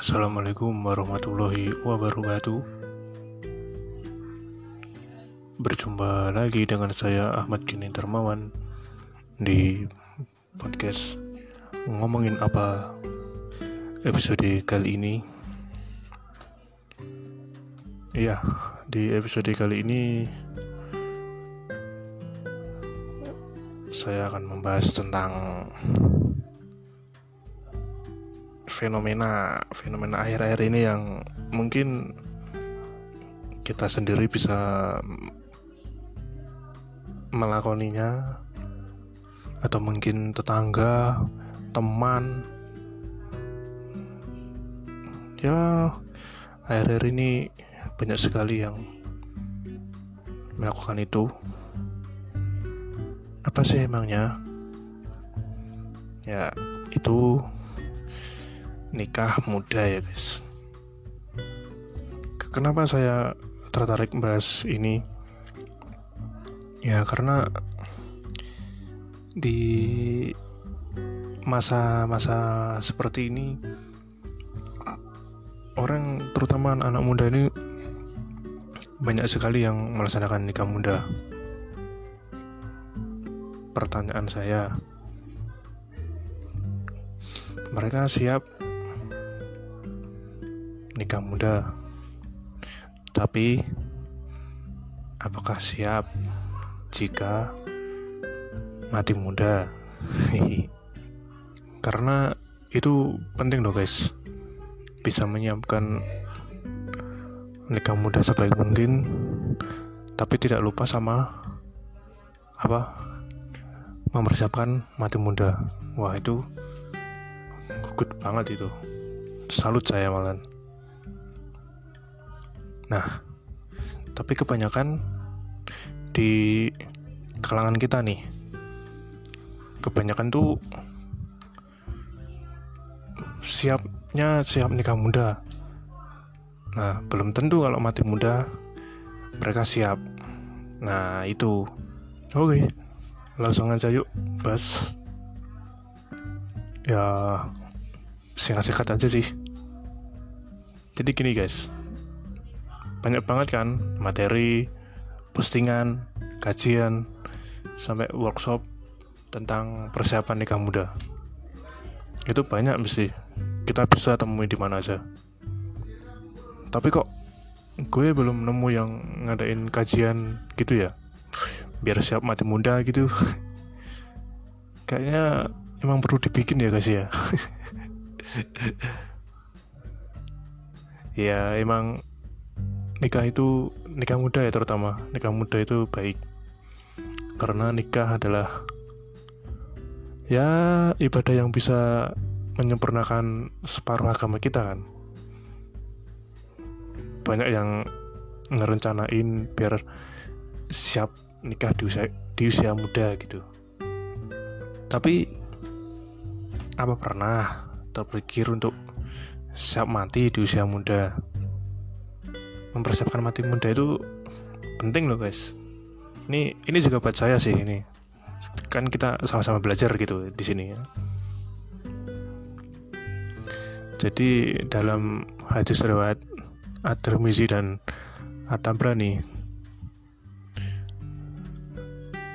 Assalamualaikum warahmatullahi wabarakatuh. Berjumpa lagi dengan saya Ahmad Kini Darmawan Di podcast Ngomongin apa Episode kali ini. Iya, di episode kali ini Saya akan membahas tentang fenomena fenomena akhir-akhir ini yang mungkin kita sendiri bisa melakoninya atau mungkin tetangga, teman. Ya akhir-akhir ini banyak sekali yang melakukan itu. Apa sih emangnya? Ya itu nikah muda ya guys. Kenapa saya tertarik bahas ini? Ya karena di masa-masa seperti ini orang terutama anak muda ini banyak sekali yang melaksanakan nikah muda. Pertanyaan saya mereka siap nikah muda. Tapi apakah siap jika mati muda? Karena itu penting loh guys. Bisa menyiapkan nikah muda sebaik mungkin tapi tidak lupa sama apa mempersiapkan mati muda wah itu good banget itu salut saya malah Nah, tapi kebanyakan di kalangan kita nih, kebanyakan tuh siapnya siap nikah muda. Nah, belum tentu kalau mati muda mereka siap. Nah, itu. Oke. Langsung aja yuk, bas. Ya singkat-singkat aja sih. Jadi gini guys, banyak banget kan materi postingan kajian sampai workshop tentang persiapan nikah muda. Itu banyak mesti. Kita bisa temui di mana aja. Tapi kok gue belum nemu yang ngadain kajian gitu ya? Biar siap mati muda gitu. Kayaknya emang perlu dibikin ya guys ya. Ya emang nikah itu nikah muda ya terutama. Nikah muda itu baik. Karena nikah adalah ya ibadah yang bisa menyempurnakan separuh agama kita kan. Banyak yang ngerencanain biar siap nikah di usia, di usia muda gitu. Tapi apa pernah terpikir untuk siap mati di usia muda mempersiapkan mati muda itu penting loh guys. Ini ini juga buat saya sih ini. Kan kita sama-sama belajar gitu di sini ya. Jadi dalam hadis riwayat At-Tirmizi dan At-Tabrani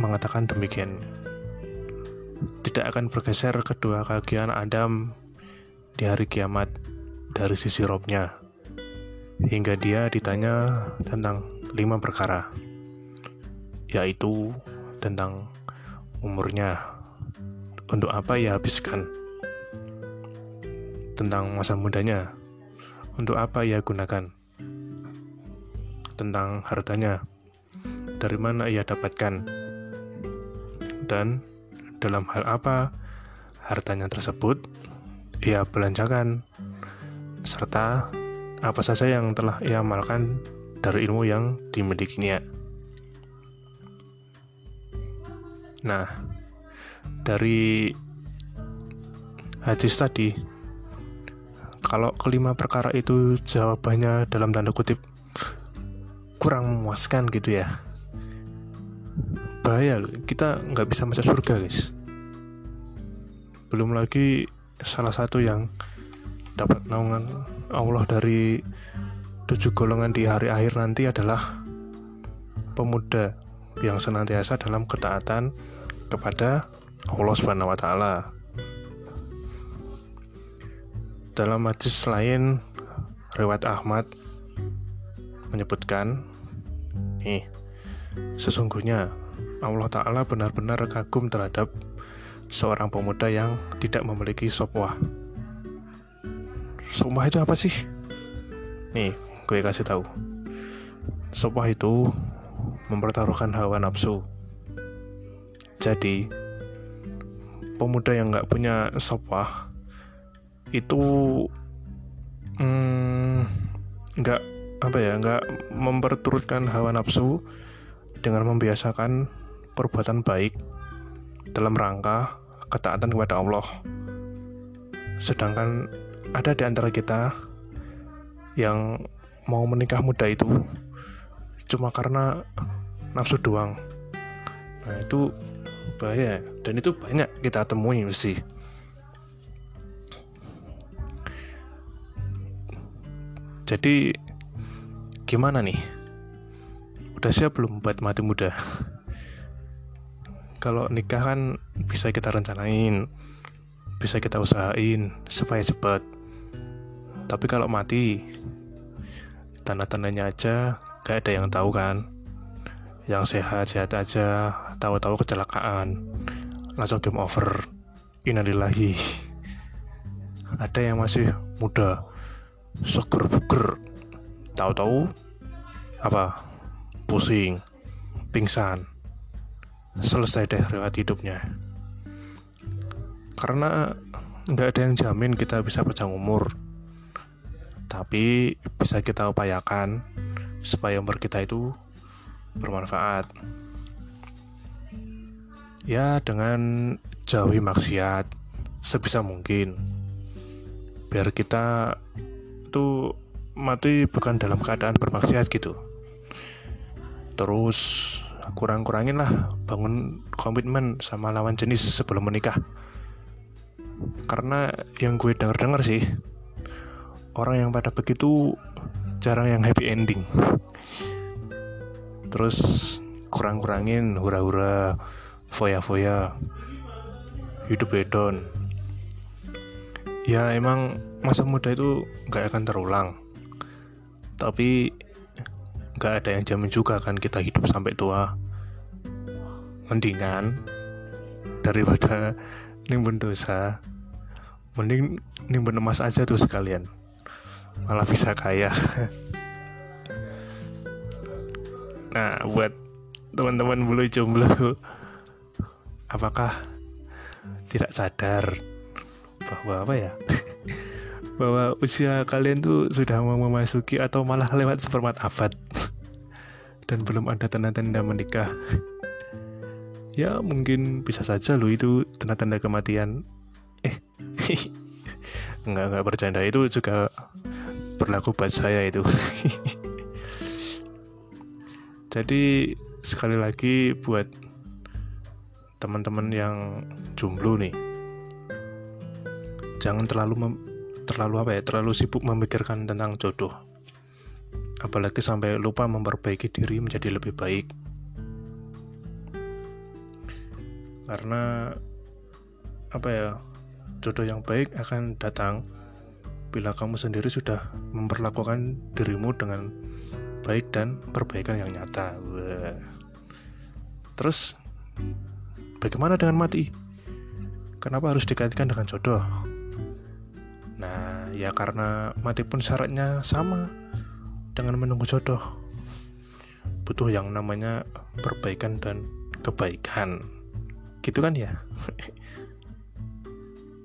mengatakan demikian. Tidak akan bergeser kedua kaki anak Adam di hari kiamat dari sisi robnya hingga dia ditanya tentang lima perkara, yaitu tentang umurnya, untuk apa ia habiskan, tentang masa mudanya, untuk apa ia gunakan, tentang hartanya, dari mana ia dapatkan, dan dalam hal apa hartanya tersebut ia belanjakan, serta apa saja yang telah ia amalkan dari ilmu yang dimilikinya. Nah, dari hadis tadi, kalau kelima perkara itu jawabannya dalam tanda kutip kurang memuaskan gitu ya, bahaya kita nggak bisa masuk surga guys. Belum lagi salah satu yang dapat naungan Allah dari tujuh golongan di hari akhir nanti adalah pemuda yang senantiasa dalam ketaatan kepada Allah Subhanahu wa taala. Dalam hadis lain riwayat Ahmad menyebutkan nih sesungguhnya Allah taala benar-benar kagum terhadap seorang pemuda yang tidak memiliki sopwah. Sopwah itu apa sih? Nih, gue kasih tahu. Sopwah itu mempertaruhkan hawa nafsu. Jadi, pemuda yang nggak punya sopwah itu hmm, nggak mm, apa ya nggak memperturutkan hawa nafsu dengan membiasakan perbuatan baik dalam rangka ketaatan kepada Allah. Sedangkan ada di antara kita yang mau menikah muda itu cuma karena nafsu doang. Nah, itu bahaya dan itu banyak kita temui mesti. Jadi gimana nih? Udah siap belum buat mati muda? kalau nikah kan bisa kita rencanain bisa kita usahain supaya cepat tapi kalau mati tanda-tandanya aja gak ada yang tahu kan. Yang sehat-sehat aja tahu-tahu kecelakaan. Langsung game over. Innalillahi. Ada yang masih muda seger buger tahu-tahu apa pusing pingsan. Selesai deh lewat hidupnya. Karena nggak ada yang jamin kita bisa panjang umur tapi bisa kita upayakan supaya umur kita itu bermanfaat. Ya dengan jauhi maksiat sebisa mungkin. Biar kita tuh mati bukan dalam keadaan bermaksiat gitu. Terus kurang-kurangin lah bangun komitmen sama lawan jenis sebelum menikah. Karena yang gue denger-denger sih orang yang pada begitu jarang yang happy ending. Terus kurang-kurangin hura-hura foya-foya hidup hedon ya emang masa muda itu gak akan terulang. Tapi gak ada yang jamin juga kan kita hidup sampai tua. Mendingan daripada nimbun dosa mending nimbun emas aja tuh sekalian malah bisa kaya. Nah buat teman-teman bulu jomblo apakah tidak sadar bahwa apa ya? Bahwa usia kalian tuh sudah mau memasuki atau malah lewat seperempat abad dan belum ada tanda-tanda menikah? Ya mungkin bisa saja lo itu tanda-tanda kematian. Eh nggak nggak bercanda. Itu juga berlaku buat saya itu jadi sekali lagi buat teman-teman yang jomblo nih jangan terlalu terlalu apa ya terlalu sibuk memikirkan tentang jodoh apalagi sampai lupa memperbaiki diri menjadi lebih baik. Karena apa ya, jodoh yang baik akan datang bila kamu sendiri sudah memperlakukan dirimu dengan baik dan perbaikan yang nyata. Wah. Terus bagaimana dengan mati? Kenapa harus dikaitkan dengan jodoh? Nah, ya karena mati pun syaratnya sama dengan menunggu jodoh butuh yang namanya perbaikan dan kebaikan gitu kan ya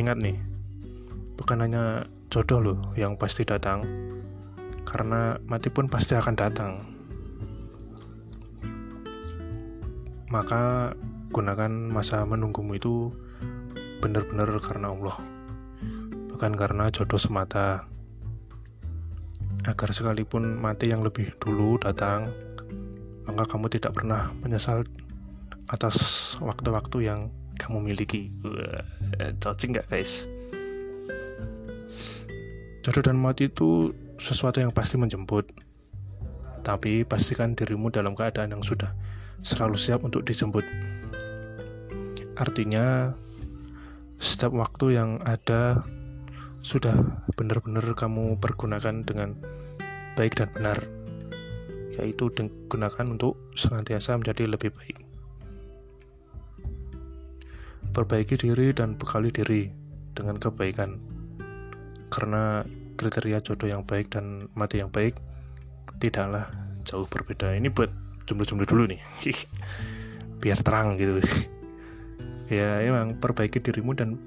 ingat nih bukan hanya jodoh loh yang pasti datang karena mati pun pasti akan datang maka gunakan masa menunggumu itu benar-benar karena Allah bukan karena jodoh semata agar sekalipun mati yang lebih dulu datang, maka kamu tidak pernah menyesal atas waktu-waktu yang kamu miliki. Cocing nggak guys? Jodoh dan mati itu sesuatu yang pasti menjemput. Tapi pastikan dirimu dalam keadaan yang sudah selalu siap untuk dijemput. Artinya setiap waktu yang ada sudah benar-benar kamu pergunakan dengan baik dan benar yaitu digunakan untuk senantiasa menjadi lebih baik. Perbaiki diri dan bekali diri dengan kebaikan karena kriteria jodoh yang baik dan mati yang baik tidaklah jauh berbeda. Ini buat jumlah-jumlah dulu nih. Biar terang gitu. Ya emang perbaiki dirimu dan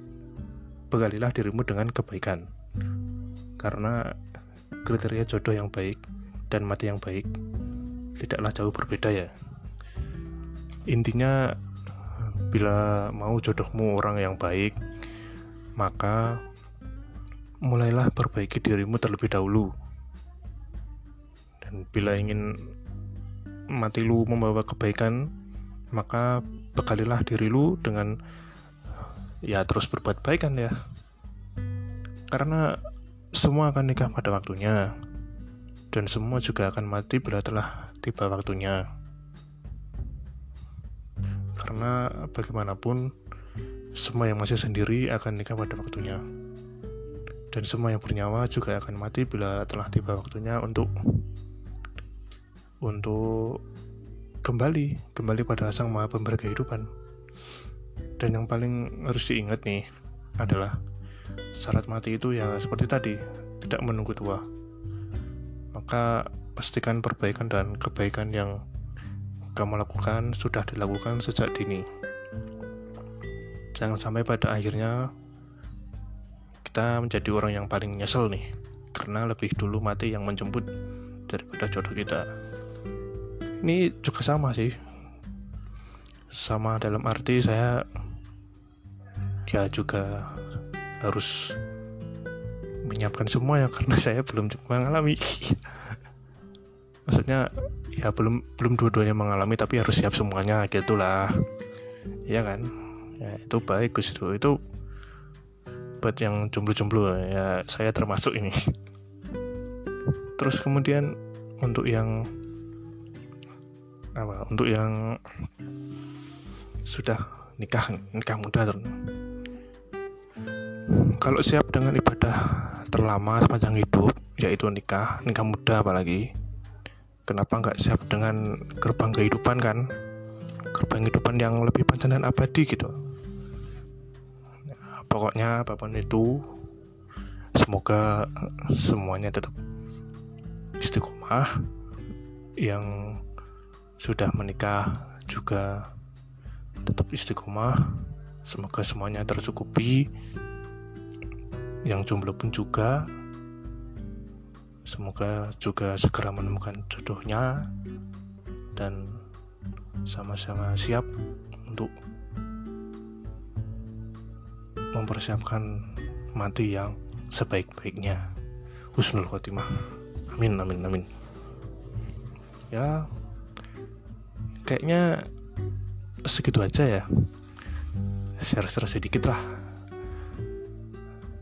bekalilah dirimu dengan kebaikan. Karena kriteria jodoh yang baik dan mati yang baik tidaklah jauh berbeda ya. Intinya bila mau jodohmu orang yang baik maka mulailah perbaiki dirimu terlebih dahulu. Dan bila ingin mati lu membawa kebaikan, maka bekalilah diri lu dengan ya terus berbuat baik kan ya. Karena semua akan nikah pada waktunya. Dan semua juga akan mati bila telah tiba waktunya. Karena bagaimanapun semua yang masih sendiri akan nikah pada waktunya dan semua yang bernyawa juga akan mati bila telah tiba waktunya untuk untuk kembali kembali pada sang maha pemberi kehidupan. Dan yang paling harus diingat nih adalah syarat mati itu ya seperti tadi tidak menunggu tua. Maka pastikan perbaikan dan kebaikan yang kamu lakukan sudah dilakukan sejak dini. Jangan sampai pada akhirnya kita menjadi orang yang paling nyesel nih. Karena lebih dulu mati yang menjemput daripada jodoh kita. Ini juga sama sih. Sama dalam arti saya ya juga harus menyiapkan semua ya karena saya belum mengalami. Maksudnya ya belum belum dua-duanya mengalami tapi harus siap semuanya gitulah. Ya kan? Ya itu baik itu buat yang jomblo-jomblo ya saya termasuk ini. Terus kemudian untuk yang apa untuk yang sudah nikah nikah muda kalau siap dengan ibadah terlama sepanjang hidup yaitu nikah nikah muda apalagi kenapa nggak siap dengan gerbang kehidupan kan? Gerbang kehidupan yang lebih panjang dan abadi gitu pokoknya apa pun itu semoga semuanya tetap istiqomah. Yang sudah menikah juga tetap istiqomah. Semoga semuanya tercukupi. Yang jomblo pun juga. Semoga juga segera menemukan jodohnya. Dan sama-sama siap untuk mempersiapkan mati yang sebaik-baiknya. Husnul khotimah. Amin amin amin. Ya kayaknya segitu aja ya. Share-share sedikit lah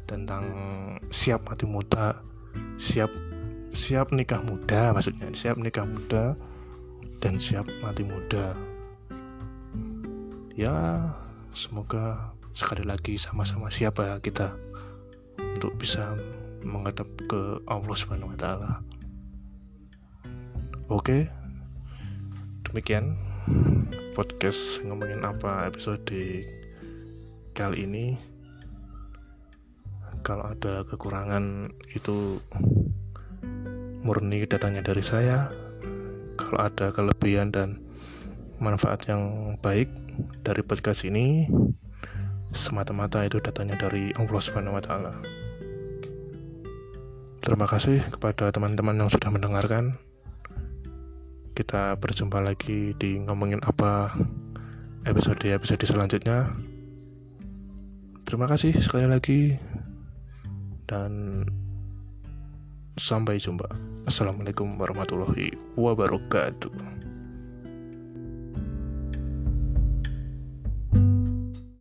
tentang siap mati muda siap siap nikah muda maksudnya siap nikah muda dan siap mati muda. Ya semoga sekali lagi sama-sama siapa kita untuk bisa menghadap ke Allah Subhanahu wa taala. Oke. Demikian podcast ngomongin apa episode kali ini. Kalau ada kekurangan itu murni datanya dari saya. Kalau ada kelebihan dan manfaat yang baik dari podcast ini, semata-mata itu datanya dari Allah Subhanahu wa taala. Terima kasih kepada teman-teman yang sudah mendengarkan. Kita berjumpa lagi di ngomongin apa episode-episode selanjutnya. Terima kasih sekali lagi dan sampai jumpa. Assalamualaikum warahmatullahi wabarakatuh.